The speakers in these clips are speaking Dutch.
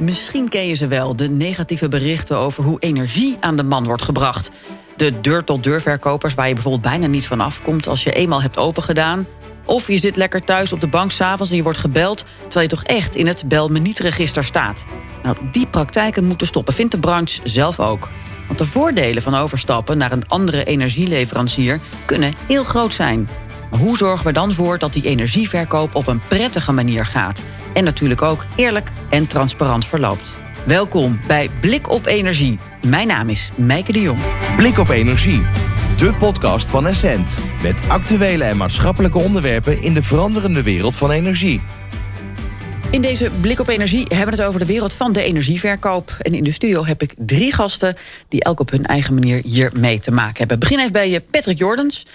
Misschien ken je ze wel, de negatieve berichten over hoe energie aan de man wordt gebracht. De deur-tot-deur verkopers waar je bijvoorbeeld bijna niet van afkomt als je eenmaal hebt opengedaan. Of je zit lekker thuis op de bank s'avonds en je wordt gebeld... terwijl je toch echt in het bel me niet register staat. Nou, die praktijken moeten stoppen, vindt de branche zelf ook. Want de voordelen van overstappen naar een andere energieleverancier... kunnen heel groot zijn. Maar hoe zorgen we dan voor dat die energieverkoop op een prettige manier gaat? En natuurlijk ook eerlijk en transparant verloopt. Welkom bij Blik op Energie. Mijn naam is Mijke de Jong. Blik op Energie, de podcast van Essent. Met actuele en maatschappelijke onderwerpen in de veranderende wereld van energie. In deze Blik op Energie hebben we het over de wereld van de energieverkoop. En in de studio heb ik drie gasten die elk op hun eigen manier hier mee te maken hebben. Begin even bij je Patrick Jordens.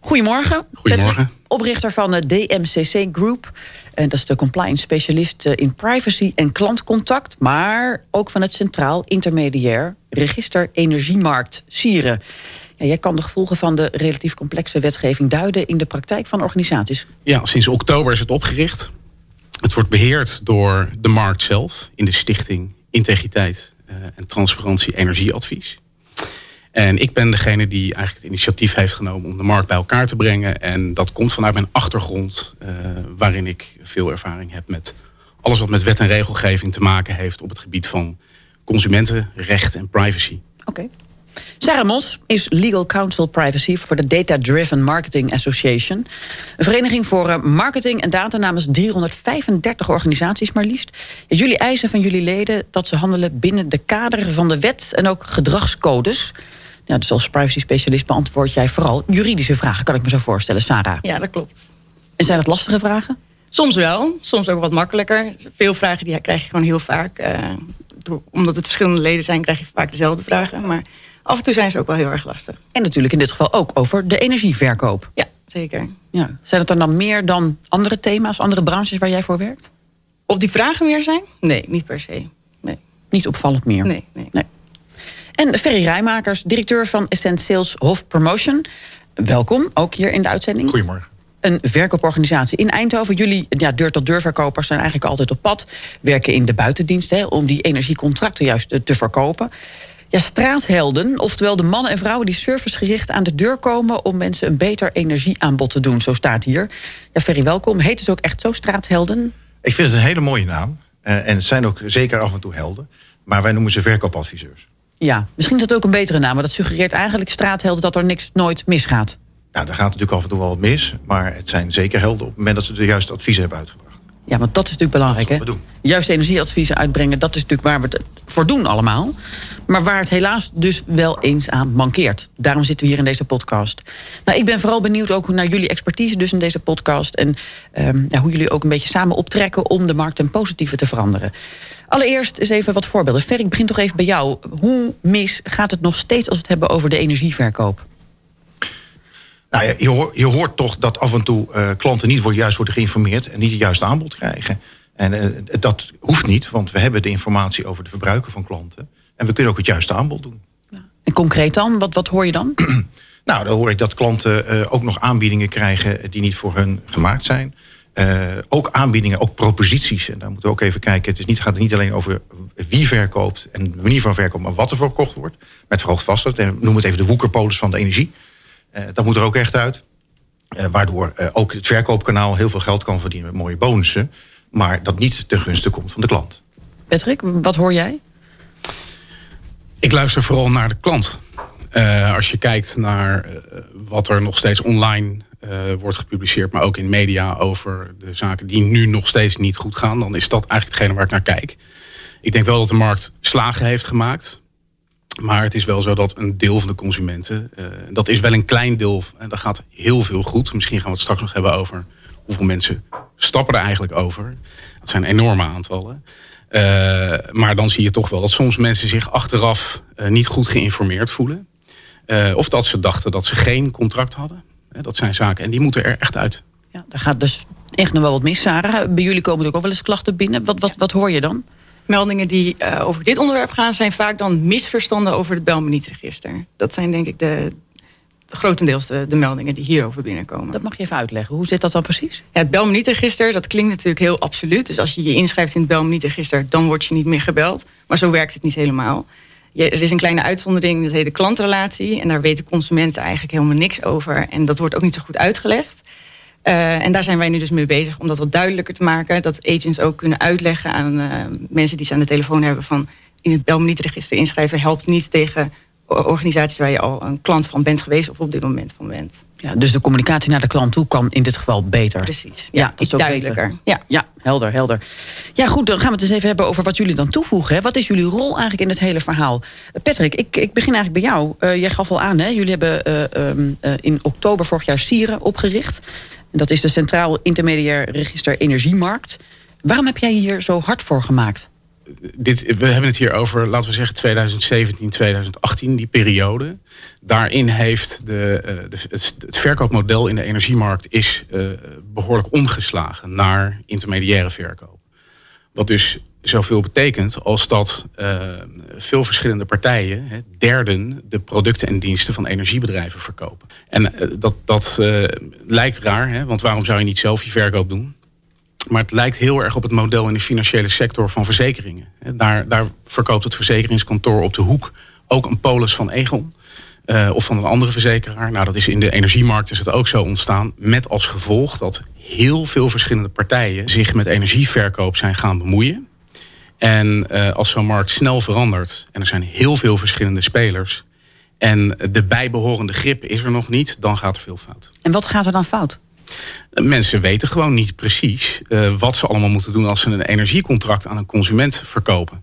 Goedemorgen. Goedemorgen. Patrick, oprichter van de DMCC Group. En dat is de compliance specialist eh, in privacy en klantcontact. Maar ook van het Centraal Intermediair Register Energiemarkt, Sieren. Jij kan de gevolgen van de relatief complexe wetgeving duiden in de praktijk van organisaties. Ja, sinds oktober is het opgericht. Het wordt beheerd door de markt zelf in de stichting Integriteit eh, en Transparantie Energieadvies. En ik ben degene die eigenlijk het initiatief heeft genomen om de markt bij elkaar te brengen. En dat komt vanuit mijn achtergrond, uh, waarin ik veel ervaring heb met alles wat met wet en regelgeving te maken heeft op het gebied van consumentenrecht en privacy. Oké. Sarah Mos is Legal Counsel Privacy voor de Data Driven Marketing Association. Een vereniging voor eh, marketing en data namens 335 organisaties maar liefst. Jullie eisen van jullie leden dat ze handelen binnen de kaderen van de wet en ook gedragscodes. Ja, dus als privacy specialist beantwoord jij vooral juridische vragen, kan ik me zo voorstellen, Sarah. Ja, dat klopt. En zijn dat lastige vragen? Soms wel, soms ook wat makkelijker. Veel vragen die krijg je gewoon heel vaak. Uh, door, omdat het verschillende leden zijn, krijg je vaak dezelfde vragen. Maar af en toe zijn ze ook wel heel erg lastig. En natuurlijk in dit geval ook over de energieverkoop. Ja, zeker. Ja. Zijn het er dan meer dan andere thema's, andere branches waar jij voor werkt? Of die vragen meer zijn? Nee, niet per se. Nee. Niet opvallend meer? Nee, nee. nee. En Ferry Rijmakers, directeur van Essent Sales Hof Promotion. Welkom, ook hier in de uitzending. Goedemorgen. Een verkooporganisatie in Eindhoven. Jullie, ja, deur-tot-deur verkopers, zijn eigenlijk altijd op pad. Werken in de buitendienst hè, om die energiecontracten juist te verkopen. Ja, straathelden, oftewel de mannen en vrouwen die servicegericht aan de deur komen om mensen een beter energieaanbod te doen, zo staat hier. Ja, Ferry, welkom. Heet dus ook echt zo, straathelden? Ik vind het een hele mooie naam. Uh, en het zijn ook zeker af en toe helden. Maar wij noemen ze verkoopadviseurs. Ja, misschien is dat ook een betere naam. Maar dat suggereert eigenlijk straathelden dat er niks nooit misgaat. Nou, daar gaat natuurlijk af en toe wel wat mis. Maar het zijn zeker helden op het moment dat ze de juiste adviezen hebben uitgebracht. Ja, want dat is natuurlijk belangrijk. Hè? Juist energieadviezen uitbrengen, dat is natuurlijk waar we het voor doen allemaal. Maar waar het helaas dus wel eens aan mankeert. Daarom zitten we hier in deze podcast. Nou, ik ben vooral benieuwd ook naar jullie expertise dus in deze podcast. En um, ja, hoe jullie ook een beetje samen optrekken om de markt ten positieve te veranderen. Allereerst eens even wat voorbeelden. Fer, ik begin toch even bij jou. Hoe mis gaat het nog steeds als we het hebben over de energieverkoop? Nou ja, je, hoort, je hoort toch dat af en toe uh, klanten niet juist worden geïnformeerd en niet het juiste aanbod krijgen. En uh, dat hoeft niet, want we hebben de informatie over de verbruiken van klanten. En we kunnen ook het juiste aanbod doen. Ja. En concreet dan? Wat, wat hoor je dan? nou, dan hoor ik dat klanten uh, ook nog aanbiedingen krijgen die niet voor hun gemaakt zijn. Ook aanbiedingen, ook proposities. En daar moeten we ook even kijken. Het is niet, gaat niet alleen over wie verkoopt en de manier van verkoop, maar wat er verkocht wordt. Met verhoogd vastgoed. Noem het even de woekerpolis van de energie. Uh, dat moet er ook echt uit. Uh, waardoor ook het verkoopkanaal heel veel geld kan verdienen met mooie bonussen. Maar dat niet ten gunste komt van de klant. Patrick, wat hoor jij? Ik luister vooral naar de klant. als je kijkt naar wat er nog steeds online uh, wordt gepubliceerd, maar ook in media over de zaken die nu nog steeds niet goed gaan, dan is dat eigenlijk hetgene waar ik naar kijk. Ik denk wel dat de markt slagen heeft gemaakt. Maar het is wel zo dat een deel van de consumenten, uh, dat is wel een klein deel, en dat gaat heel veel goed. Misschien gaan we het straks nog hebben over hoeveel mensen stappen er eigenlijk over. Dat zijn enorme aantallen. Uh, maar dan zie je toch wel dat soms mensen zich achteraf uh, niet goed geïnformeerd voelen. of dat ze dachten dat ze geen contract hadden. Dat zijn zaken en die moeten er echt uit. Ja, daar gaat dus echt nog wel wat mis, Sarah. Bij jullie komen er ook wel eens klachten binnen. Wat, wat, wat hoor je dan? Meldingen die uh, over dit onderwerp gaan... zijn vaak dan misverstanden over het Belmeniet-register. Dat zijn denk ik de grotendeels de, de, meldingen die hierover binnenkomen. Dat mag je even uitleggen. Hoe zit dat dan precies? Ja, het belminietenregister, dat klinkt natuurlijk heel absoluut. Dus als je je inschrijft in het belminietenregister, dan word je niet meer gebeld. Maar zo werkt het niet helemaal. er is een kleine uitzondering, dat heet de klantrelatie. En daar weten consumenten eigenlijk helemaal niks over. En dat wordt ook niet zo goed uitgelegd. Uh, en daar zijn wij nu dus mee bezig om dat wat duidelijker te maken. Dat agents ook kunnen uitleggen aan uh, mensen die ze aan de telefoon hebben van in het Belmonietregister inschrijven helpt niet tegen organisaties waar je al een klant van bent geweest of op dit moment van bent. Ja, dus de communicatie naar de klant toe kan in dit geval beter. Precies. Ja, iets duidelijker. Ja. ja, helder, helder. Ja, goed, dan gaan we het eens even hebben over wat jullie dan toevoegen. Hè. Wat is jullie rol eigenlijk in het hele verhaal? Patrick, ik, ik begin eigenlijk bij jou. Uh, jij gaf al aan, hè? jullie hebben uh, um, uh, in oktober vorig jaar Sieren opgericht. Dat is de Centraal Intermediair Register Energiemarkt. Waarom heb jij hier zo hard voor gemaakt? Dit, we hebben het hier over, laten we zeggen, 2017, 2018, die periode. Daarin heeft de, eh, de het, verkoopmodel in de energiemarkt is uh, behoorlijk omgeslagen naar intermediaire verkoop. Wat dus zoveel betekent als dat uh, veel verschillende partijen, hè, derden, de producten en diensten van energiebedrijven verkopen. En uh, dat, dat uh, lijkt raar, hè, want waarom zou je niet zelf je verkoop doen? Maar het lijkt heel erg op het model in de financiële sector van verzekeringen. Daar, daar verkoopt het verzekeringskantoor op de hoek ook een polis van Egon. Of van een andere verzekeraar. Nou, dat is in de energiemarkt is het ook zo ontstaan. Met als gevolg dat heel veel verschillende partijen zich met energieverkoop zijn gaan bemoeien. En uh, als zo'n markt snel verandert en er zijn heel veel verschillende spelers. En de bijbehorende grip is er nog niet, dan gaat er veel fout. En wat gaat er dan fout? Mensen weten gewoon niet precies uh, wat ze allemaal moeten doen als ze een energiecontract aan een consument verkopen.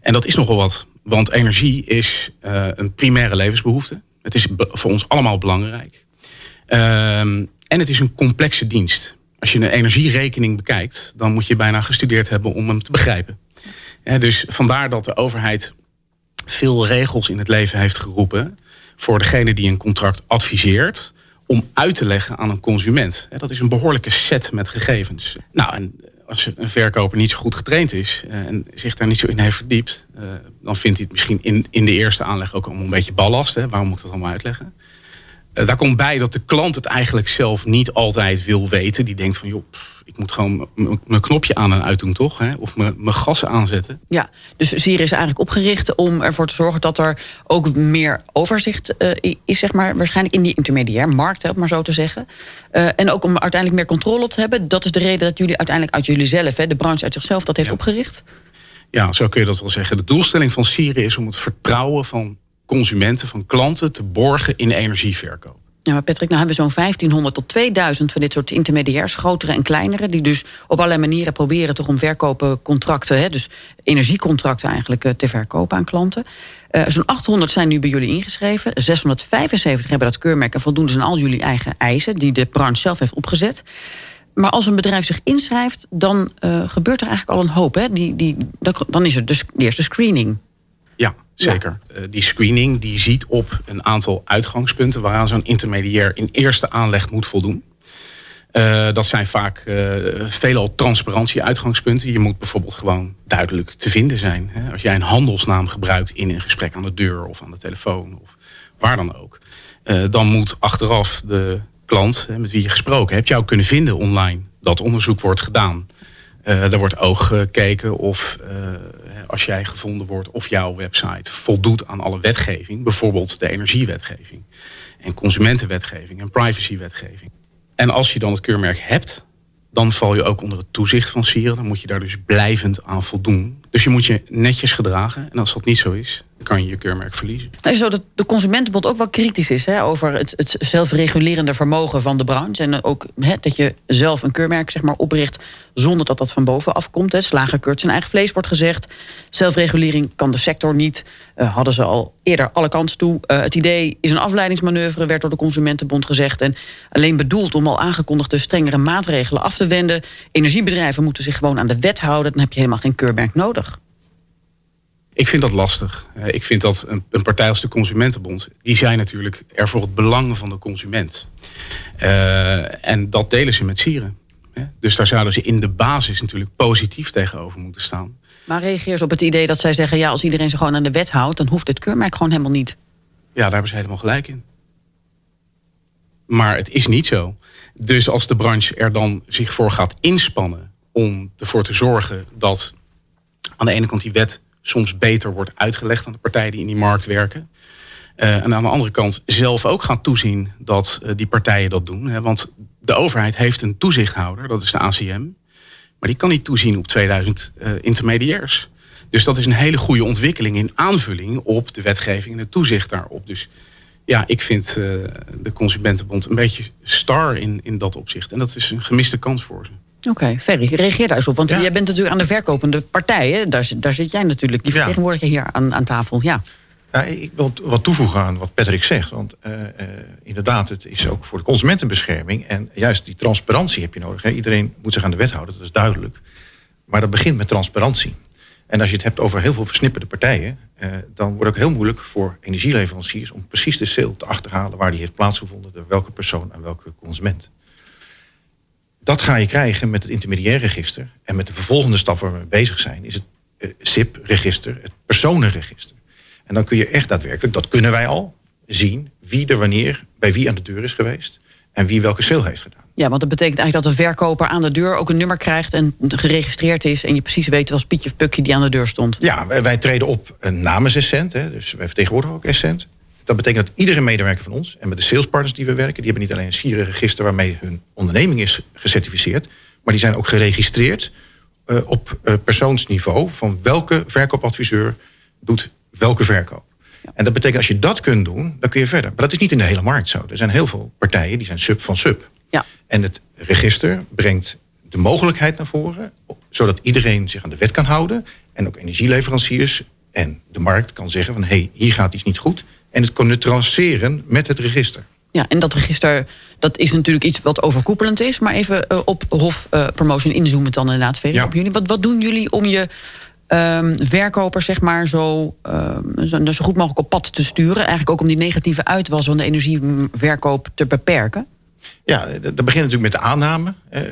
En dat is nogal wat, want energie is uh, een primaire levensbehoefte. Het is voor ons allemaal belangrijk. Uh, en het is een complexe dienst. Als je een energierekening bekijkt, dan moet je bijna gestudeerd hebben om hem te begrijpen. Dus vandaar dat de overheid veel regels in het leven heeft geroepen voor degene die een contract adviseert om uit te leggen aan een consument. Dat is een behoorlijke set met gegevens. Nou, en als een verkoper niet zo goed getraind is eh, en zich daar niet zo in heeft verdiept, uh, dan vindt hij het misschien in, in de eerste aanleg ook een beetje ballast. Waarom moet ik dat allemaal uitleggen? Uh, daar komt bij dat de klant het eigenlijk zelf niet altijd wil weten. Die denkt van, joh, ik moet gewoon mijn knopje aan en uit doen, toch? Hè? Of mijn gassen aanzetten. Ja, dus Sier is eigenlijk opgericht om ervoor te zorgen dat er ook meer overzicht uh, is, zeg maar, waarschijnlijk in die intermediair markt, hè, om maar zo te zeggen. Uh, en ook om uiteindelijk meer controle op te hebben. Dat is de reden dat jullie uiteindelijk uit jullie zelf, hè, de branche uit zichzelf, dat heeft ja. opgericht. Ja, zo kun je dat wel zeggen. De doelstelling van Sieren is om het vertrouwen van consumenten, van klanten te borgen in energieverkoop. Ja, maar Patrick, nou hebben we zo'n 1500 tot 2000 van dit soort intermediairs, grotere en kleinere, die dus op allerlei manieren proberen toch om verkopen contracten, hè, dus energiecontracten eigenlijk te verkopen aan klanten. Uh, zo'n 800 zijn nu bij jullie ingeschreven. 675 hebben dat keurmerk en voldoen dus aan al jullie eigen eisen, die de branche zelf heeft opgezet. Maar als een bedrijf zich inschrijft, dan uh, gebeurt er eigenlijk al een hoop. Hè? Die, die, dan is er dus de eerste screening. Ja, zeker. Ja. Uh, die screening die ziet op een aantal uitgangspunten waaraan zo'n intermediair in eerste aanleg moet voldoen. Uh, dat zijn vaak uh, veelal transparantie-uitgangspunten. Je moet bijvoorbeeld gewoon duidelijk te vinden zijn. Hè? Als jij een handelsnaam gebruikt in een gesprek aan de deur of aan de telefoon of waar dan ook, dan moet achteraf de klant hè, met wie je gesproken hebt jou kunnen vinden online. Dat onderzoek wordt gedaan. er wordt ook gekeken of als jij gevonden wordt of jouw website voldoet aan alle wetgeving, bijvoorbeeld de energiewetgeving en consumentenwetgeving en privacywetgeving. En als je dan het keurmerk hebt, dan val je ook onder het toezicht van Sieren. Dan moet je daar dus blijvend aan voldoen. Dus je moet je netjes gedragen. En als dat niet zo is, kan je je keurmerk verliezen. Nou, zo dat de Consumentenbond ook wel kritisch is hè, over het, het zelfregulerende vermogen van de branche. En ook hè, dat je zelf een keurmerk zeg maar, opricht zonder dat dat van bovenaf komt. Hè. Slager keurt zijn eigen vlees, wordt gezegd. Zelfregulering kan de sector niet. Uh, hadden ze al eerder alle kansen toe. Uh, het idee is een afleidingsmanoeuvre, werd door de Consumentenbond gezegd. En alleen bedoeld om al aangekondigde strengere maatregelen af te wenden. Energiebedrijven moeten zich gewoon aan de wet houden. Dan heb je helemaal geen keurmerk nodig. Ik vind dat lastig. Ik vind dat een, een, partij als de Consumentenbond, die zijn natuurlijk er voor het belang van de consument. Uh, en dat delen ze met Sieren. Dus daar zouden ze in de basis natuurlijk positief tegenover moeten staan. Maar reageer ze op het idee dat zij zeggen: ja, als iedereen zich gewoon aan de wet houdt, dan hoeft het keurmerk gewoon helemaal niet. Ja, daar hebben ze helemaal gelijk in. Maar het is niet zo. Dus als de branche er dan zich voor gaat inspannen om ervoor te zorgen dat aan de ene kant die wet soms beter wordt uitgelegd aan de partijen die in die markt werken. Uh, en aan de andere kant zelf ook gaat toezien dat uh, die partijen dat doen. Hè, want de overheid heeft een toezichthouder, dat is de ACM. Maar die kan niet toezien op 2000 uh, intermediairs. Dus dat is een hele goede ontwikkeling in aanvulling op de wetgeving en het toezicht daarop. Dus ja, ik vind de Consumentenbond een beetje star in, in dat opzicht. En dat is een gemiste kans voor ze. Oké, okay, Ferry, reageer daar eens op. Want ja. jij bent natuurlijk aan de verkopende partijen. Daar, daar zit jij natuurlijk, die vertegenwoordig je hier aan, aan tafel. Ja. Ja, ik wil wat toevoegen aan wat Patrick zegt. Want uh, uh, inderdaad, het is ook voor de consumentenbescherming. En juist die transparantie heb je nodig. Hè. Iedereen moet zich aan de wet houden, dat is duidelijk. Maar dat begint met transparantie. En als je het hebt over heel veel versnipperde partijen... Uh, dan wordt het ook heel moeilijk voor energieleveranciers... om precies de sale te achterhalen waar die heeft plaatsgevonden... door welke persoon en welke consument. Dat ga je krijgen met het intermediair register. En met de vervolgende stap waar we mee bezig zijn... is het SIP-register, het personenregister. En dan kun je echt daadwerkelijk, dat kunnen wij al, zien wie er wanneer bij wie aan de deur is geweest en wie welke sale heeft gedaan. Ja, want dat betekent eigenlijk dat de verkoper aan de deur ook een nummer krijgt en geregistreerd is en je precies weet was Pietje of Pukje die aan de deur stond. Ja, wij, wij treden op namens Essent, hè, dus wij vertegenwoordigen ook Essent. Dat betekent dat iedere medewerker van ons en met de salespartners die we werken, die hebben niet alleen een sierenregister waarmee hun onderneming is gecertificeerd, maar die zijn ook geregistreerd uh, op uh, persoonsniveau van welke verkoopadviseur doet welke verkoop. Ja. En dat betekent als je dat kunt doen, dan kun je verder. Maar dat is niet in de hele markt zo. Er zijn heel veel partijen die zijn sub van sub. Ja. En het register brengt de mogelijkheid naar voren, zodat iedereen zich aan de wet kan houden. En ook energieleveranciers en de markt kan zeggen van hé, hey, hier gaat iets niet goed. En het kan neutraliseren met het register. Ja, en dat register, dat is natuurlijk iets wat overkoepelend is. Maar even uh, op Hof uh, Promotion inzoomen dan inderdaad, ja. op jullie. Wat, wat doen jullie om je um, verkopers zeg maar zo, um, zo, zo, goed mogelijk op pad te sturen. Eigenlijk ook om die negatieve uitwas van de energieverkoop te beperken. Ja, dat begint natuurlijk met de aanname. Uh,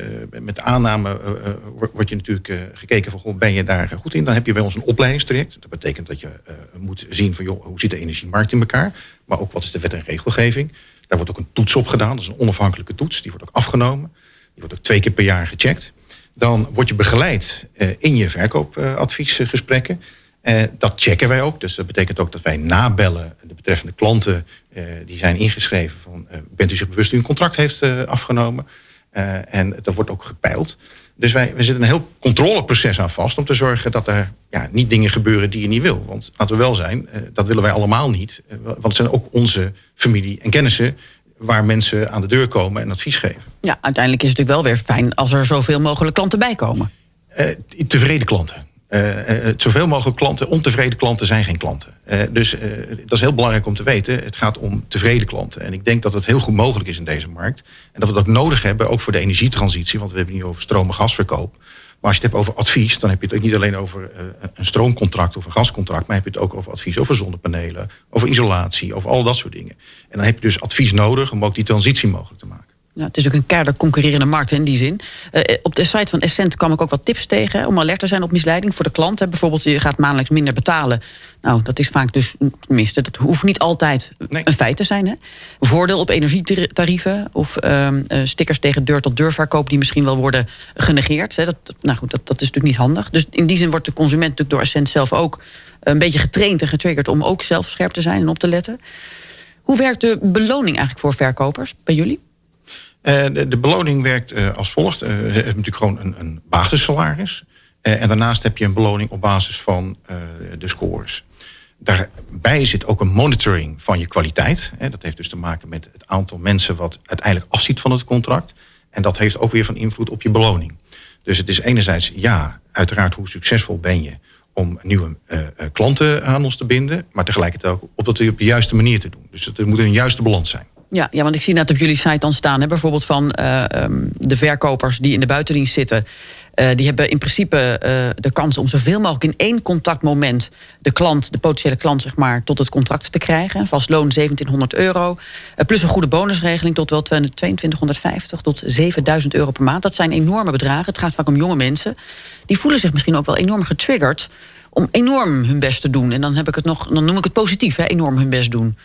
met de aanname uh, wordt je natuurlijk gekeken van, ben je daar goed in? Dan heb je bij ons een opleidingstraject. Dat betekent dat je moet zien van, hoe zit de energiemarkt in elkaar? Maar ook wat is de wet en regelgeving? Daar wordt ook een toets op gedaan. Dat is een onafhankelijke toets. Die wordt ook afgenomen. Die wordt ook twee keer per jaar gecheckt. Dan word je begeleid in je verkoopadviesgesprekken. Uh, dat checken wij ook. Dus dat betekent ook dat wij nabellen de betreffende klanten uh, die zijn ingeschreven van bent u zich bewust dat u een contract heeft afgenomen. en dat wordt ook gepeild. Dus wij, we zitten een heel controleproces aan vast om te zorgen dat er ja, niet dingen gebeuren die je niet wil. Want laten we wel zijn, dat willen wij allemaal niet. want het zijn ook onze familie en kennissen waar mensen aan de deur komen en advies geven. Ja, uiteindelijk is het natuurlijk wel weer fijn als er zoveel mogelijk klanten bij komen. Tevreden klanten. Uh, uh, zoveel mogelijk klanten, ontevreden klanten zijn geen klanten. dus dat is heel belangrijk om te weten. Het gaat om tevreden klanten. En ik denk dat het heel goed mogelijk is in deze markt. En dat we dat nodig hebben, ook voor de energietransitie. Want we hebben het nu over stroom- en gasverkoop. Maar als je het hebt over advies, dan heb je het ook niet alleen over een stroomcontract of een gascontract, maar heb je het ook over advies over zonnepanelen, over isolatie, over al dat soort dingen. En dan heb je dus advies nodig om ook die transitie mogelijk te maken. Ja, het is ook een keiharde concurrerende markt in die zin. Uh, op de site van Essent kwam ik ook wat tips tegen hè, om alert te zijn op misleiding voor de klant. Hè. Bijvoorbeeld, je gaat maandelijks minder betalen. Nou, dat is vaak dus, tenminste, dat hoeft niet altijd nee. een feit te zijn. Hè. Voordeel op energietarieven of uh, stickers tegen deur-tot-deur verkoop die misschien wel worden genegeerd. Hè. Dat, nou goed, dat, dat is natuurlijk niet handig. Dus in die zin wordt de consument natuurlijk door Essent zelf ook een beetje getraind en getriggerd om ook zelf scherp te zijn en op te letten. Hoe werkt de beloning eigenlijk voor verkopers bij jullie? Uh, de, beloning werkt uh, als volgt. Je hebt natuurlijk gewoon een, een basissalaris. en daarnaast heb je een beloning op basis van de scores. Daarbij zit ook een monitoring van je kwaliteit. dat heeft dus te maken met het aantal mensen wat uiteindelijk afziet van het contract. En dat heeft ook weer van invloed op je beloning. Dus het is enerzijds, ja, uiteraard hoe succesvol ben je om nieuwe klanten aan ons te binden. Maar tegelijkertijd ook op dat op de juiste manier te doen. Dus het moet een juiste balans zijn. Ja, ja, want ik zie net op jullie site dan staan, hè, bijvoorbeeld van uh, um, de verkopers die in de buitendienst zitten. Uh, die hebben in principe uh, de kans om zoveel mogelijk in één contactmoment de klant, de potentiële klant, zeg maar, tot het contract te krijgen. Vast loon 1700 euro. plus een goede bonusregeling tot wel 2250 tot 7000 euro per maand. Dat zijn enorme bedragen. Het gaat vaak om jonge mensen. Die voelen zich misschien ook wel enorm getriggerd om enorm hun best te doen. En dan heb ik het nog, dan noem ik het positief, hè, enorm hun best doen.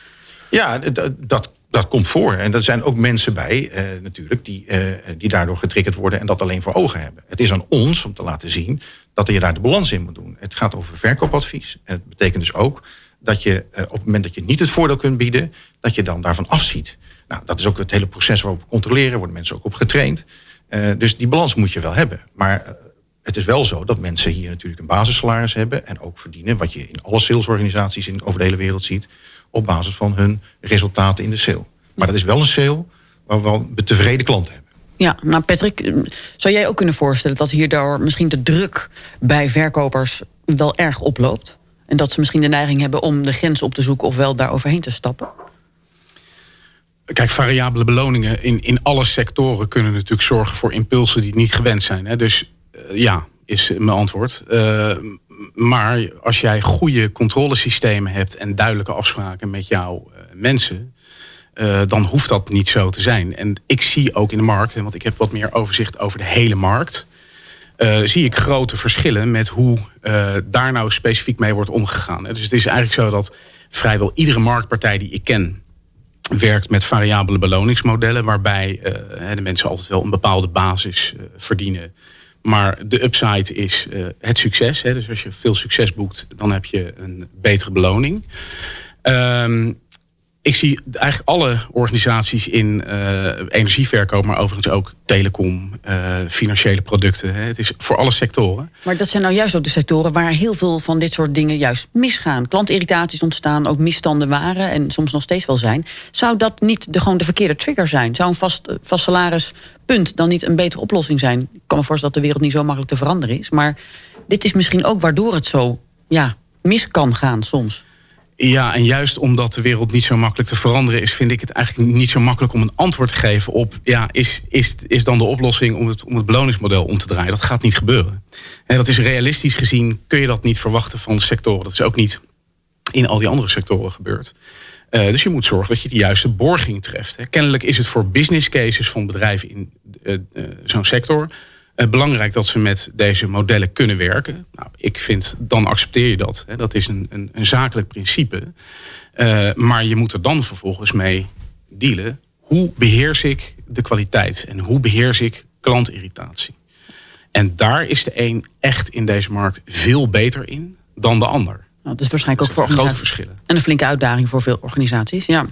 Ja, dat dat komt voor. En er zijn ook mensen bij, eh, natuurlijk, die, eh, die daardoor getriggerd worden en dat alleen voor ogen hebben. Het is aan ons om te laten zien dat je daar de balans in moet doen. Het gaat over verkoopadvies. En het betekent dus ook dat je eh, op het moment dat je niet het voordeel kunt bieden, dat je dan daarvan afziet. Nou, dat is ook het hele proces waarop we controleren, worden mensen ook op getraind. Dus die balans moet je wel hebben. Maar het is wel zo dat mensen hier natuurlijk een basissalaris hebben en ook verdienen, wat je in alle salesorganisaties in, over de hele wereld ziet, op basis van hun resultaten in de sale. Maar dat is wel een sale waar we wel tevreden klanten hebben. Ja, nou Patrick, zou jij ook kunnen voorstellen dat hierdoor misschien de druk bij verkopers wel erg oploopt? En dat ze misschien de neiging hebben om de grens op te zoeken of wel daar overheen te stappen? Kijk, variabele beloningen in, in alle sectoren kunnen natuurlijk zorgen voor impulsen die niet gewend zijn. Hè? Dus uh, ja, is mijn antwoord. Uh, maar als jij goede controlesystemen hebt en duidelijke afspraken met jouw uh, mensen, uh, dan hoeft dat niet zo te zijn. En ik zie ook in de markt, want ik heb wat meer overzicht over de hele markt, uh, zie ik grote verschillen met hoe daar nou specifiek mee wordt omgegaan. Dus het is eigenlijk zo dat vrijwel iedere marktpartij die ik ken werkt met variabele beloningsmodellen, waarbij de mensen altijd wel een bepaalde basis verdienen maar de upside is uh, het succes. Hè. Dus als je veel succes boekt, dan heb je een betere beloning. Um, ik zie eigenlijk alle organisaties in uh, energieverkoop, maar overigens ook telecom, uh, financiële producten. Hè. Het is voor alle sectoren. Maar dat zijn nou juist ook de sectoren waar heel veel van dit soort dingen juist misgaan. Klantirritaties ontstaan, ook misstanden waren en soms nog steeds wel zijn. Zou dat niet de, gewoon de verkeerde trigger zijn? Zou een vast, vast salarispunt dan niet een betere oplossing zijn? Ik kan me voorstellen dat de wereld niet zo makkelijk te veranderen is. Maar dit is misschien ook waardoor het zo ja, mis kan gaan soms. Ja, en juist omdat de wereld niet zo makkelijk te veranderen is, vind ik het eigenlijk niet zo makkelijk om een antwoord te geven op: ja, is, is, is dan de oplossing om het, om het beloningsmodel om te draaien? Dat gaat niet gebeuren. En dat is realistisch gezien, kun je dat niet verwachten van de sectoren. Dat is ook niet in al die andere sectoren gebeurd. Uh, dus je moet zorgen dat je de juiste borging treft. Hè. Kennelijk is het voor business cases van bedrijven in uh, uh, zo'n sector belangrijk dat ze met deze modellen kunnen werken. Nou, ik vind, dan accepteer je dat. Hè. Dat is een, een, een zakelijk principe. Uh, maar je moet er dan vervolgens mee dealen. Hoe beheers ik de kwaliteit? En hoe beheers ik klantirritatie? En daar is de een echt in deze markt veel beter in dan de ander. Nou, dat is waarschijnlijk ook voor grote verschillen. En een flinke uitdaging voor veel organisaties. Ja.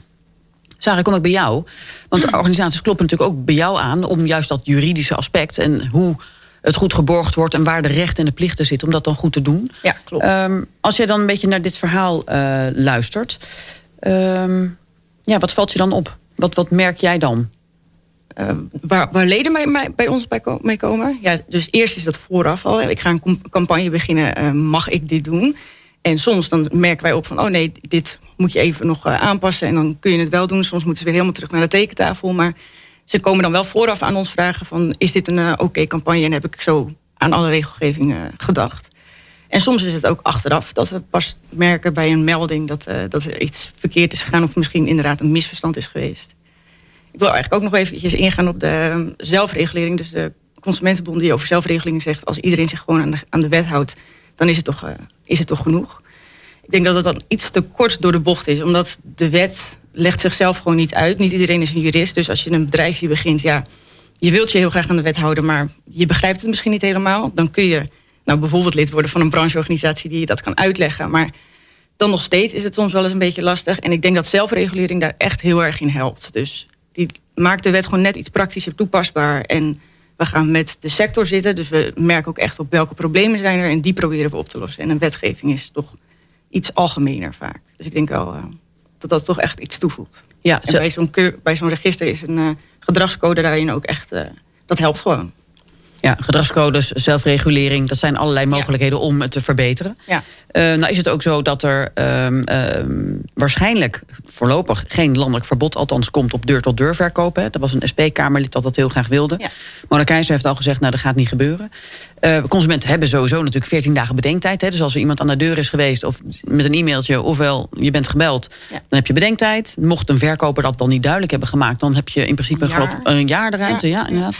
Sarah, kom ik bij jou. Want de organisaties kloppen natuurlijk ook bij jou aan om juist dat juridische aspect en hoe het goed geborgd wordt en waar de rechten en de plichten zitten, om dat dan goed te doen. Ja, klopt. Um, als je dan een beetje naar dit verhaal uh, luistert, um, ja, wat valt je dan op? Wat, wat merk jij dan? Uh, waar, waar, leden bij, bij, bij ons bij mee komen? Ja, dus eerst is dat vooraf al. Ik ga een campagne beginnen, uh, mag ik dit doen? En soms dan merken wij op van, oh nee, dit moet je even nog uh, aanpassen. En dan kun je het wel doen. Soms moeten ze weer helemaal terug naar de tekentafel. Maar ze komen dan wel vooraf aan ons vragen van... is dit een uh, oké campagne? En heb ik zo aan alle regelgeving uh, gedacht. En soms is het ook achteraf dat we pas merken bij een melding... dat, dat er iets verkeerd is gegaan of misschien inderdaad een misverstand is geweest. Ik wil eigenlijk ook nog eventjes ingaan op de zelfregulering. Dus de Consumentenbond die over zelfregeling zegt... als iedereen zich gewoon aan de, aan de wet houdt, dan is het toch, is het toch genoeg. Ik denk dat het dan iets te kort door de bocht is. Omdat de wet legt zichzelf gewoon niet uit. Niet iedereen is een jurist. Dus als je een bedrijfje begint, ja, je wilt je heel graag aan de wet houden, maar je begrijpt het misschien niet helemaal. Dan kun je nou bijvoorbeeld lid worden van een brancheorganisatie die je dat kan uitleggen. Maar dan nog steeds is het soms wel eens een beetje lastig. En ik denk dat zelfregulering daar echt heel erg in helpt. Dus die maakt de wet gewoon net iets praktischer toepasbaar. En we gaan met de sector zitten. Dus we merken ook echt op welke problemen zijn er. En die proberen we op te lossen. En een wetgeving is toch iets algemener vaak. Dus ik denk wel uh, dat dat toch echt iets toevoegt. Ja, en bij zo'n bij zo'n register is een uh, gedragscode daarin ook echt... Uh, dat helpt gewoon. Ja, gedragscodes, zelfregulering, dat zijn allerlei mogelijkheden ja. om het te verbeteren. Ja. Uh, nou is het ook zo dat er um, um, waarschijnlijk voorlopig geen landelijk verbod althans komt op deur-tot-deur verkopen. Hè. Dat was een SP-Kamerlid dat dat heel graag wilde. Ja. Mona Keizer heeft al gezegd, nou dat gaat niet gebeuren. Uh, consumenten hebben sowieso natuurlijk 14 dagen bedenktijd. Hè. Dus als er iemand aan de deur is geweest of met een e-mailtje... ofwel je bent gebeld, ja. dan heb je bedenktijd. Mocht een verkoper dat dan niet duidelijk hebben gemaakt... dan heb je in principe een jaar, geloof, een jaar de ruimte. Ja, ja inderdaad.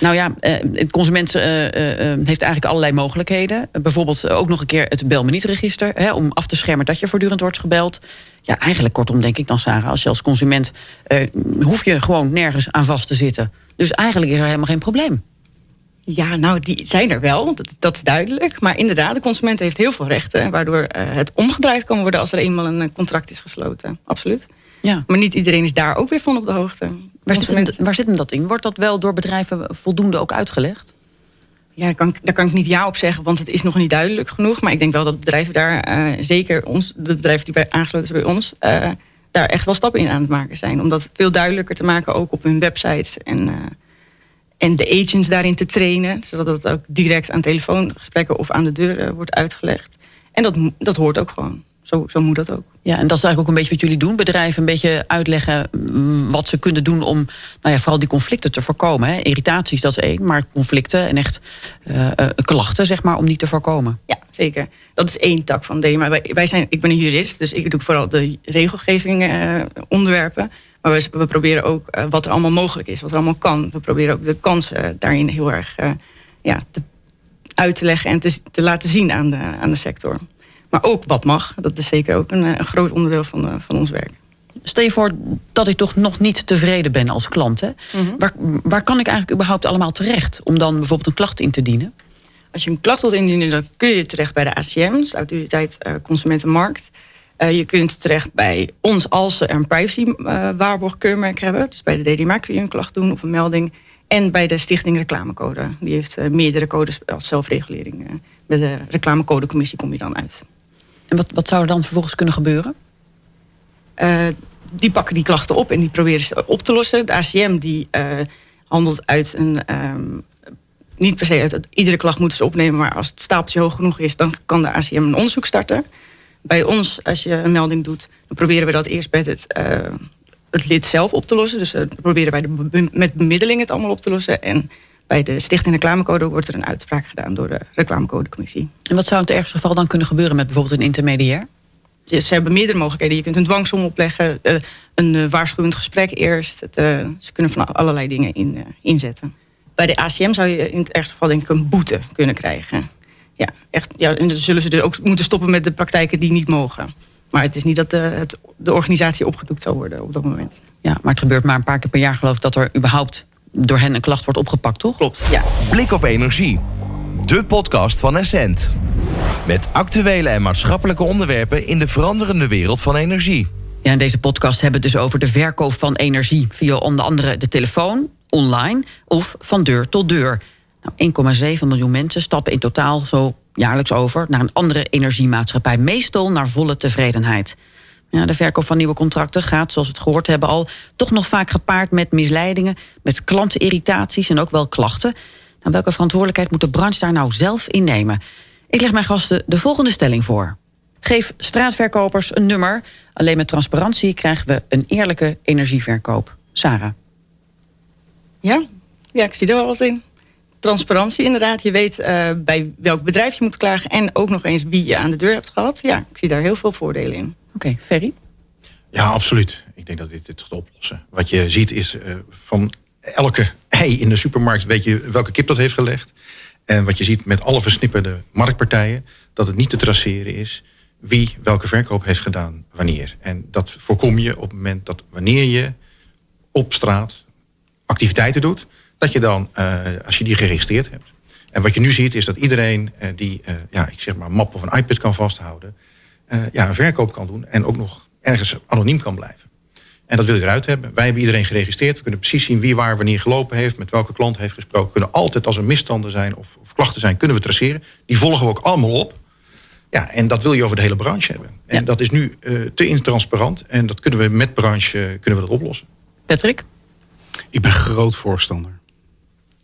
nou ja, uh, consument uh, heeft eigenlijk allerlei mogelijkheden. bijvoorbeeld ook nog een keer het bel me niet register. om af te schermen dat je voortdurend wordt gebeld. Ja, eigenlijk kortom denk ik dan, Sarah, als je als consument... hoef je gewoon nergens aan vast te zitten. Dus eigenlijk is er helemaal geen probleem. Ja, nou, die zijn er wel. Dat, dat, is duidelijk. Maar inderdaad, de consument heeft heel veel rechten. Waardoor het omgedraaid kan worden als er eenmaal een contract is gesloten. Absoluut. Ja. Maar niet iedereen is daar ook weer van op de hoogte. Waar zit, hem, waar zit hem dat in? Wordt dat wel door bedrijven voldoende ook uitgelegd? Ja, daar kan, daar kan ik niet ja op zeggen, want het is nog niet duidelijk genoeg. Maar ik denk wel dat bedrijven daar, uh, zeker ons, de bedrijven die bij, aangesloten zijn bij ons, uh, daar echt wel stappen in aan het maken zijn. Om dat veel duidelijker te maken, ook op hun websites. En, uh, en de agents daarin te trainen, zodat dat ook direct aan telefoongesprekken of aan de deur wordt uitgelegd. En dat, dat hoort ook gewoon zo, zo moet dat ook. Ja, en dat is eigenlijk ook een beetje wat jullie doen. Bedrijven een beetje uitleggen mm, wat ze kunnen doen om nou ja, vooral die conflicten te voorkomen. Hè. Irritaties, dat is één, maar conflicten en echt uh, klachten, zeg maar, om die te voorkomen. Ja, zeker. Dat is één tak van D. Maar wij, wij zijn, ik ben een jurist, dus ik doe vooral de regelgeving uh, onderwerpen. Maar we, we proberen ook wat er allemaal mogelijk is, wat er allemaal kan. We proberen ook de kansen daarin heel erg ja, te, uit te leggen en te, te laten zien aan de, aan de sector. Maar ook wat mag. Dat is zeker ook een, een groot onderdeel van, uh, van ons werk. Stel je voor dat ik toch nog niet tevreden ben als klant. Hè? Mhm. waar, waar kan ik eigenlijk überhaupt allemaal terecht om dan bijvoorbeeld een klacht in te dienen? Als je een klacht wilt indienen, dan kun je terecht bij de ACM, de Autoriteit uh, Consumentenmarkt. Uh, je kunt terecht bij ons als ze een privacy waarborgkeurmerk hebben. Dus bij de DDMA kun je een klacht doen of een melding. En bij de Stichting Reclamecode. Die heeft meerdere codes als zelfregulering. Bij de reclamecodecommissie kom je dan uit. En wat, wat zou er dan vervolgens kunnen gebeuren? Uh, die pakken die klachten op en die proberen ze op te lossen. De ACM die uh, handelt uit een. Um, niet per se uit iedere klacht moeten ze opnemen, maar als het stapeltje hoog genoeg is, dan kan de ACM een onderzoek starten. Bij ons, als je een melding doet, dan proberen we dat eerst bij het, uh, het lid zelf op te lossen. Dus uh, proberen wij de, met bemiddeling het allemaal op te lossen. En bij de Stichting Reclamecode wordt er een uitspraak gedaan door de Reclamecodecommissie. En wat zou in het ergste geval dan kunnen gebeuren met bijvoorbeeld een intermediair? Ze hebben meerdere mogelijkheden. Je kunt een dwangsom opleggen, eh, een eh, waarschuwend gesprek eerst. Eh, ze kunnen van allerlei dingen in, inzetten. Bij de ACM zou je in het ergste geval denk ik een boete kunnen krijgen. Ja, echt, ja, en dan zullen ze dus ook moeten stoppen met de praktijken die niet mogen. Maar het is niet dat de, het, de organisatie opgedoekt zou worden op dat moment. Ja, maar het gebeurt maar een paar keer per jaar geloof ik dat er überhaupt door hen een klacht wordt opgepakt, toch? Klopt, ja. Blik op energie. De podcast van Essent. Met actuele en maatschappelijke onderwerpen in de veranderende wereld van energie. Ja, in deze podcast hebben we het dus over de verkoop van energie via onder andere de telefoon, online of van deur tot deur. Nou, 1,7 miljoen mensen stappen in totaal zo jaarlijks over naar een andere energiemaatschappij, meestal naar volle tevredenheid. Ja, de verkoop van nieuwe contracten gaat, zoals we het gehoord hebben al, toch nog vaak gepaard met misleidingen, met klantenirritaties en ook wel klachten. Nou, welke verantwoordelijkheid moet de branche daar nou zelf innemen? Ik leg mijn gasten de volgende stelling voor. Geef straatverkopers een nummer. Alleen met transparantie krijgen we een eerlijke energieverkoop. Sarah. Ja, ja ik zie er wel wat in. Transparantie inderdaad. Je weet uh, bij welk bedrijf je moet klagen... en ook nog eens wie je aan de deur hebt gehad. Ja, ik zie daar heel veel voordelen in. Oké, Ferry? Ja, absoluut. Ik denk dat dit het gaat oplossen. Wat je ziet is uh, van elke ei in de supermarkt weet je welke kip dat heeft gelegd. En wat je ziet met alle versnipperde marktpartijen, dat het niet te traceren is wie welke verkoop heeft gedaan wanneer. En dat voorkom je op het moment dat wanneer je op straat activiteiten doet, dat je dan, uh, als je die geregistreerd hebt. En wat je nu ziet is dat iedereen uh, die, ja, ik zeg maar, een map of een iPad kan vasthouden, ja, een verkoop kan doen en ook nog ergens anoniem kan blijven. En dat wil je eruit hebben. Wij hebben iedereen geregistreerd. We kunnen precies zien wie waar wanneer gelopen heeft, met welke klant heeft gesproken. We kunnen altijd als er misstanden zijn of, of, klachten zijn, kunnen we traceren. Die volgen we ook allemaal op. Ja, en dat wil je over de hele branche hebben. En dat is nu uh, te intransparant. En dat kunnen we met branche uh, kunnen we dat oplossen. Patrick? Ik ben groot voorstander.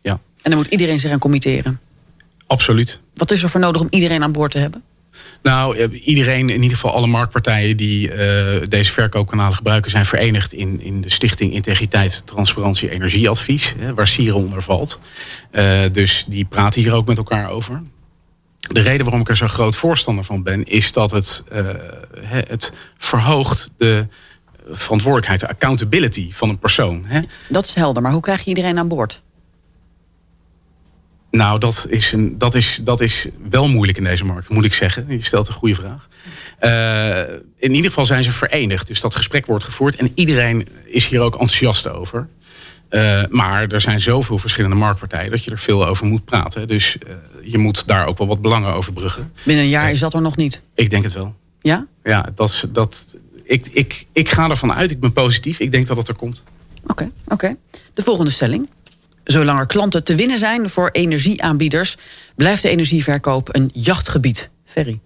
Ja. En dan moet iedereen zich aan committeren? Absoluut. Wat is er voor nodig om iedereen aan boord te hebben? Nou, eh, iedereen, in ieder geval alle marktpartijen die uh, deze verkoopkanalen gebruiken, zijn verenigd in, in de Stichting Integriteit, Transparantie, Energieadvies, hè, waar Sieren onder valt. Uh, dus die praten hier ook met elkaar over. De reden waarom ik er zo groot voorstander van ben, is dat het, het verhoogt de verantwoordelijkheid, de accountability van een persoon. Hè. Dat is helder, maar hoe krijg je iedereen aan boord? Nou, dat is, een, dat, is, dat is wel moeilijk in deze markt, moet ik zeggen. Je stelt een goede vraag. Uh, in ieder geval zijn ze verenigd. Dus dat gesprek wordt gevoerd. En iedereen is hier ook enthousiast over. Uh, maar er zijn zoveel verschillende marktpartijen dat je er veel over moet praten. Dus uh, je moet daar ook wel wat belangen over bruggen. Binnen een jaar is dat er nog niet? Ik denk het wel. Ja? Ja, dat, dat, ik, ik, ik ga ervan uit. Ik ben positief. Ik denk dat het er komt. Oké, okay, oké. Okay. De volgende stelling. Zolang er klanten te winnen zijn voor energieaanbieders, blijft de energieverkoop een jachtgebied. Ferry.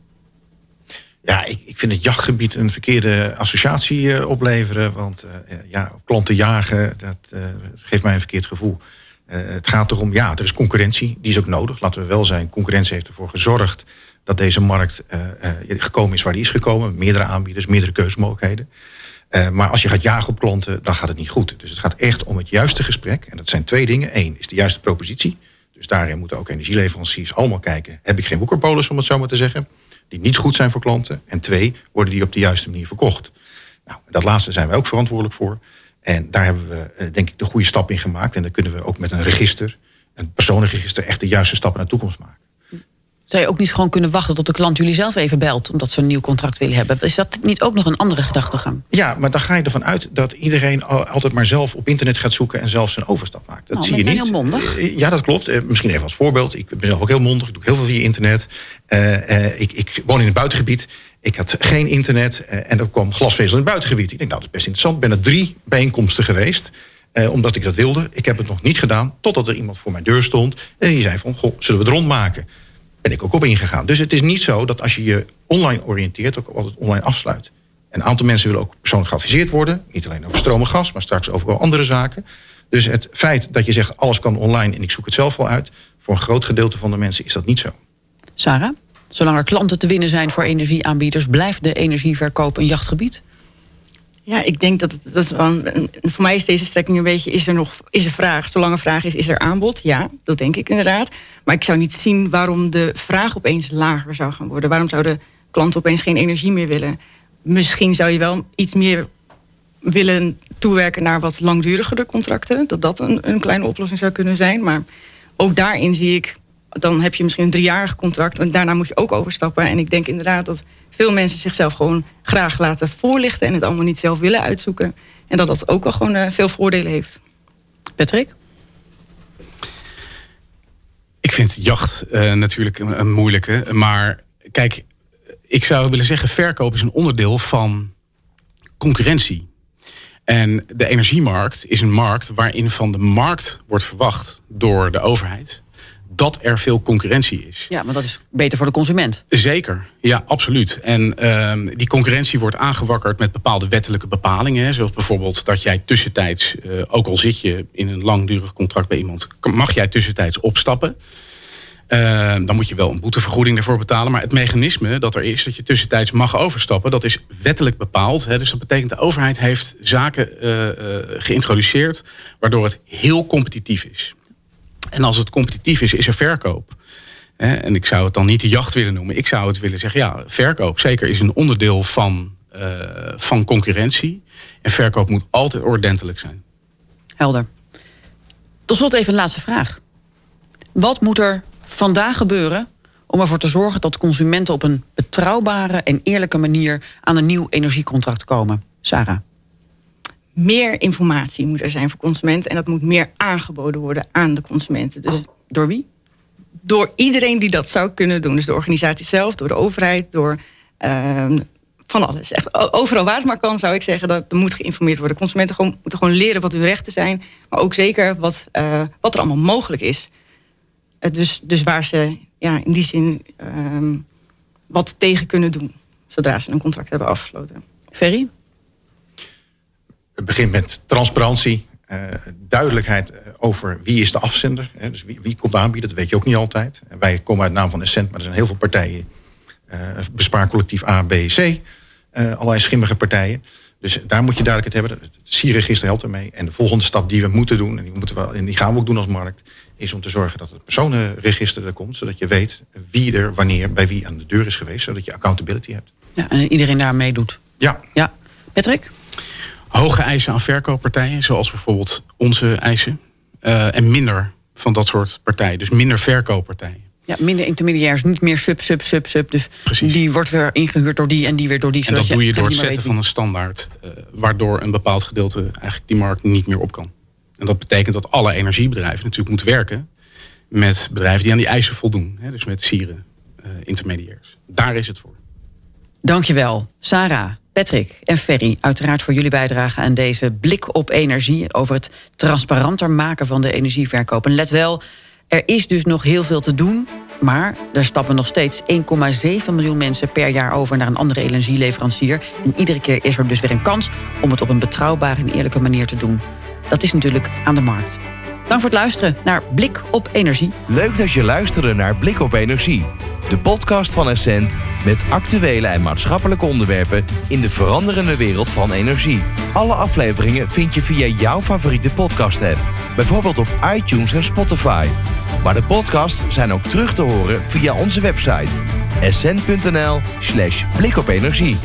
Ja, ik, ik vind het jachtgebied een verkeerde associatie uh, opleveren. Want uh, ja, klanten jagen, dat geeft mij een verkeerd gevoel. het gaat erom, ja, er is concurrentie. Die is ook nodig, laten we wel zijn. Concurrentie heeft ervoor gezorgd dat deze markt gekomen is waar die is gekomen. Meerdere aanbieders, meerdere keuzemogelijkheden. Maar als je gaat jagen op klanten, dan gaat het niet goed. Dus het gaat echt om het juiste gesprek. En dat zijn twee dingen. Eén is de juiste propositie. Dus daarin moeten ook energieleveranciers allemaal kijken. Heb ik geen woekerpolis, om het zo maar te zeggen die niet goed zijn voor klanten. En twee, worden die op de juiste manier verkocht. Nou, dat laatste zijn wij ook verantwoordelijk voor. En daar hebben we eh, denk ik de goede stap in gemaakt. En dan kunnen we ook met een register, een personenregister, echt de juiste stappen naar de toekomst maken. Zou je ook niet gewoon kunnen wachten tot de klant jullie zelf even belt... omdat ze een nieuw contract willen hebben? Is dat niet ook nog een andere gedachtegang? Ja, maar dan ga je ervan uit dat iedereen altijd maar zelf op internet gaat zoeken... en zelf zijn overstap maakt. Dat oh, zie je niet. heel mondig. Eh, ja, dat klopt. Eh, misschien even als voorbeeld. Ik ben zelf ook heel mondig. Ik doe heel veel via internet. Uh, uh, ik, ik, woon in een buitengebied. Ik had geen internet en er kwam glasvezel in het buitengebied. Ik denk, nou, dat is best interessant. Ik ben er drie bijeenkomsten geweest... omdat ik dat wilde. Ik heb het nog niet gedaan, totdat er iemand voor mijn deur stond... en die zei van, goh, zullen we het rondmaken? Ben ik ook op ingegaan. Dus het is niet zo dat als je je online oriënteert, ook altijd online afsluit. Een aantal mensen willen ook persoonlijk geadviseerd worden. Niet alleen over stroom en gas, maar straks over andere zaken. Dus het feit dat je zegt alles kan online en ik zoek het zelf wel uit. Voor een groot gedeelte van de mensen is dat niet zo. Sarah, zolang er klanten te winnen zijn voor energieaanbieders, blijft de energieverkoop een jachtgebied? Ja, ik denk dat het, dat is wel voor mij is deze strekking een beetje, is er nog is er vraag? Zolang er vraag is, is er aanbod? Ja, dat denk ik inderdaad. Maar ik zou niet zien waarom de vraag opeens lager zou gaan worden. Waarom zouden klanten opeens geen energie meer willen? Misschien zou je wel iets meer willen toewerken naar wat langdurigere contracten. Dat dat een, een kleine oplossing zou kunnen zijn. Maar ook daarin zie ik, dan heb je misschien een driejarig contract. En daarna moet je ook overstappen. En ik denk inderdaad dat veel mensen zichzelf gewoon graag laten voorlichten en het allemaal niet zelf willen uitzoeken. En dat dat ook wel gewoon uh, veel voordelen heeft. Patrick? Ik vind jacht uh, natuurlijk een, een, moeilijke. Maar kijk, ik zou willen zeggen, verkoop is een onderdeel van concurrentie. En de energiemarkt is een markt waarin van de markt wordt verwacht door de overheid dat er veel concurrentie is. Ja, maar dat is beter voor de consument. Zeker, ja, absoluut. En uh, die concurrentie wordt aangewakkerd met bepaalde wettelijke bepalingen. Zoals bijvoorbeeld dat jij tussentijds, uh, ook al zit je in een langdurig contract bij iemand, mag jij tussentijds opstappen. Uh, dan moet je wel een boetevergoeding ervoor betalen. Maar het mechanisme dat er is, dat je tussentijds mag overstappen, dat is wettelijk bepaald. Hè. Dus dat betekent de overheid heeft zaken uh, geïntroduceerd waardoor het heel competitief is. En als het competitief is, is er verkoop. En ik zou het dan niet de jacht willen noemen. Ik zou het willen zeggen, ja, verkoop zeker is een onderdeel van, uh, van concurrentie. En verkoop moet altijd ordentelijk zijn. Helder. Tot slot even een laatste vraag. Wat moet er vandaag gebeuren om ervoor te zorgen dat consumenten op een betrouwbare en eerlijke manier aan een nieuw energiecontract komen? Sarah meer informatie moet er zijn voor consumenten. En dat moet meer aangeboden worden aan de consumenten. Dus door wie? Door iedereen die dat zou kunnen doen. Dus de organisatie zelf, door de overheid, door uh, van alles. Echt, overal waar het maar kan, zou ik zeggen, dat er moet geïnformeerd worden. Consumenten gewoon, moeten gewoon leren wat hun rechten zijn. Maar ook zeker wat, uh, wat er allemaal mogelijk is. Uh, dus, dus waar ze ja, in die zin uh, wat tegen kunnen doen. Zodra ze een contract hebben afgesloten. Ferry? Het begint met transparantie, uh, duidelijkheid over wie is de afzender. Hè, dus wie, wie komt aanbieden, dat weet je ook niet altijd. En wij komen uit naam van Essent, maar er zijn heel veel partijen. Uh, bespaarcollectief A, B, C. Allerlei schimmige partijen. Dus daar moet je duidelijkheid hebben. Het SIE-register helpt ermee. En de volgende stap die we moeten doen, en die, moeten we, en die gaan we ook doen als markt, is om te zorgen dat het personenregister er komt, zodat je weet wie er wanneer bij wie aan de deur is geweest, zodat je accountability hebt. Ja, en iedereen daar meedoet. Ja. ja. Patrick? Hoge eisen aan verkooppartijen, zoals bijvoorbeeld onze eisen. Uh, en minder van dat soort partijen. Dus minder verkooppartijen. Ja, minder intermediairs, niet meer sub, sub, sub, sub. Dus Precies. die wordt weer ingehuurd door die en die weer door die. En dat doe je door het zetten van een standaard, eh, waardoor een bepaald gedeelte eigenlijk die markt niet meer op kan. En dat betekent dat alle energiebedrijven natuurlijk moeten werken met bedrijven die aan die eisen voldoen. Hè, dus met sieren, eh, intermediairs. Daar is het voor. Dankjewel, Sarah, Patrick en Ferry. Uiteraard voor jullie bijdrage aan deze blik op energie. Over het transparanter maken van de energieverkoop. En let wel, er is dus nog heel veel te doen. Maar er stappen nog steeds 1,7 miljoen mensen per jaar over naar een andere energieleverancier. En iedere keer is er dus weer een kans om het op een betrouwbare en eerlijke manier te doen. Dat is natuurlijk aan de markt. Dank voor het luisteren naar Blik op Energie. Leuk dat je luisterde naar Blik op Energie. De podcast van Essent met actuele en maatschappelijke onderwerpen in de veranderende wereld van energie. Alle afleveringen vind je via jouw favoriete podcast app. Bijvoorbeeld op iTunes en Spotify. Maar de podcasts zijn ook terug te horen via onze website essent.nl slash blikopenergie.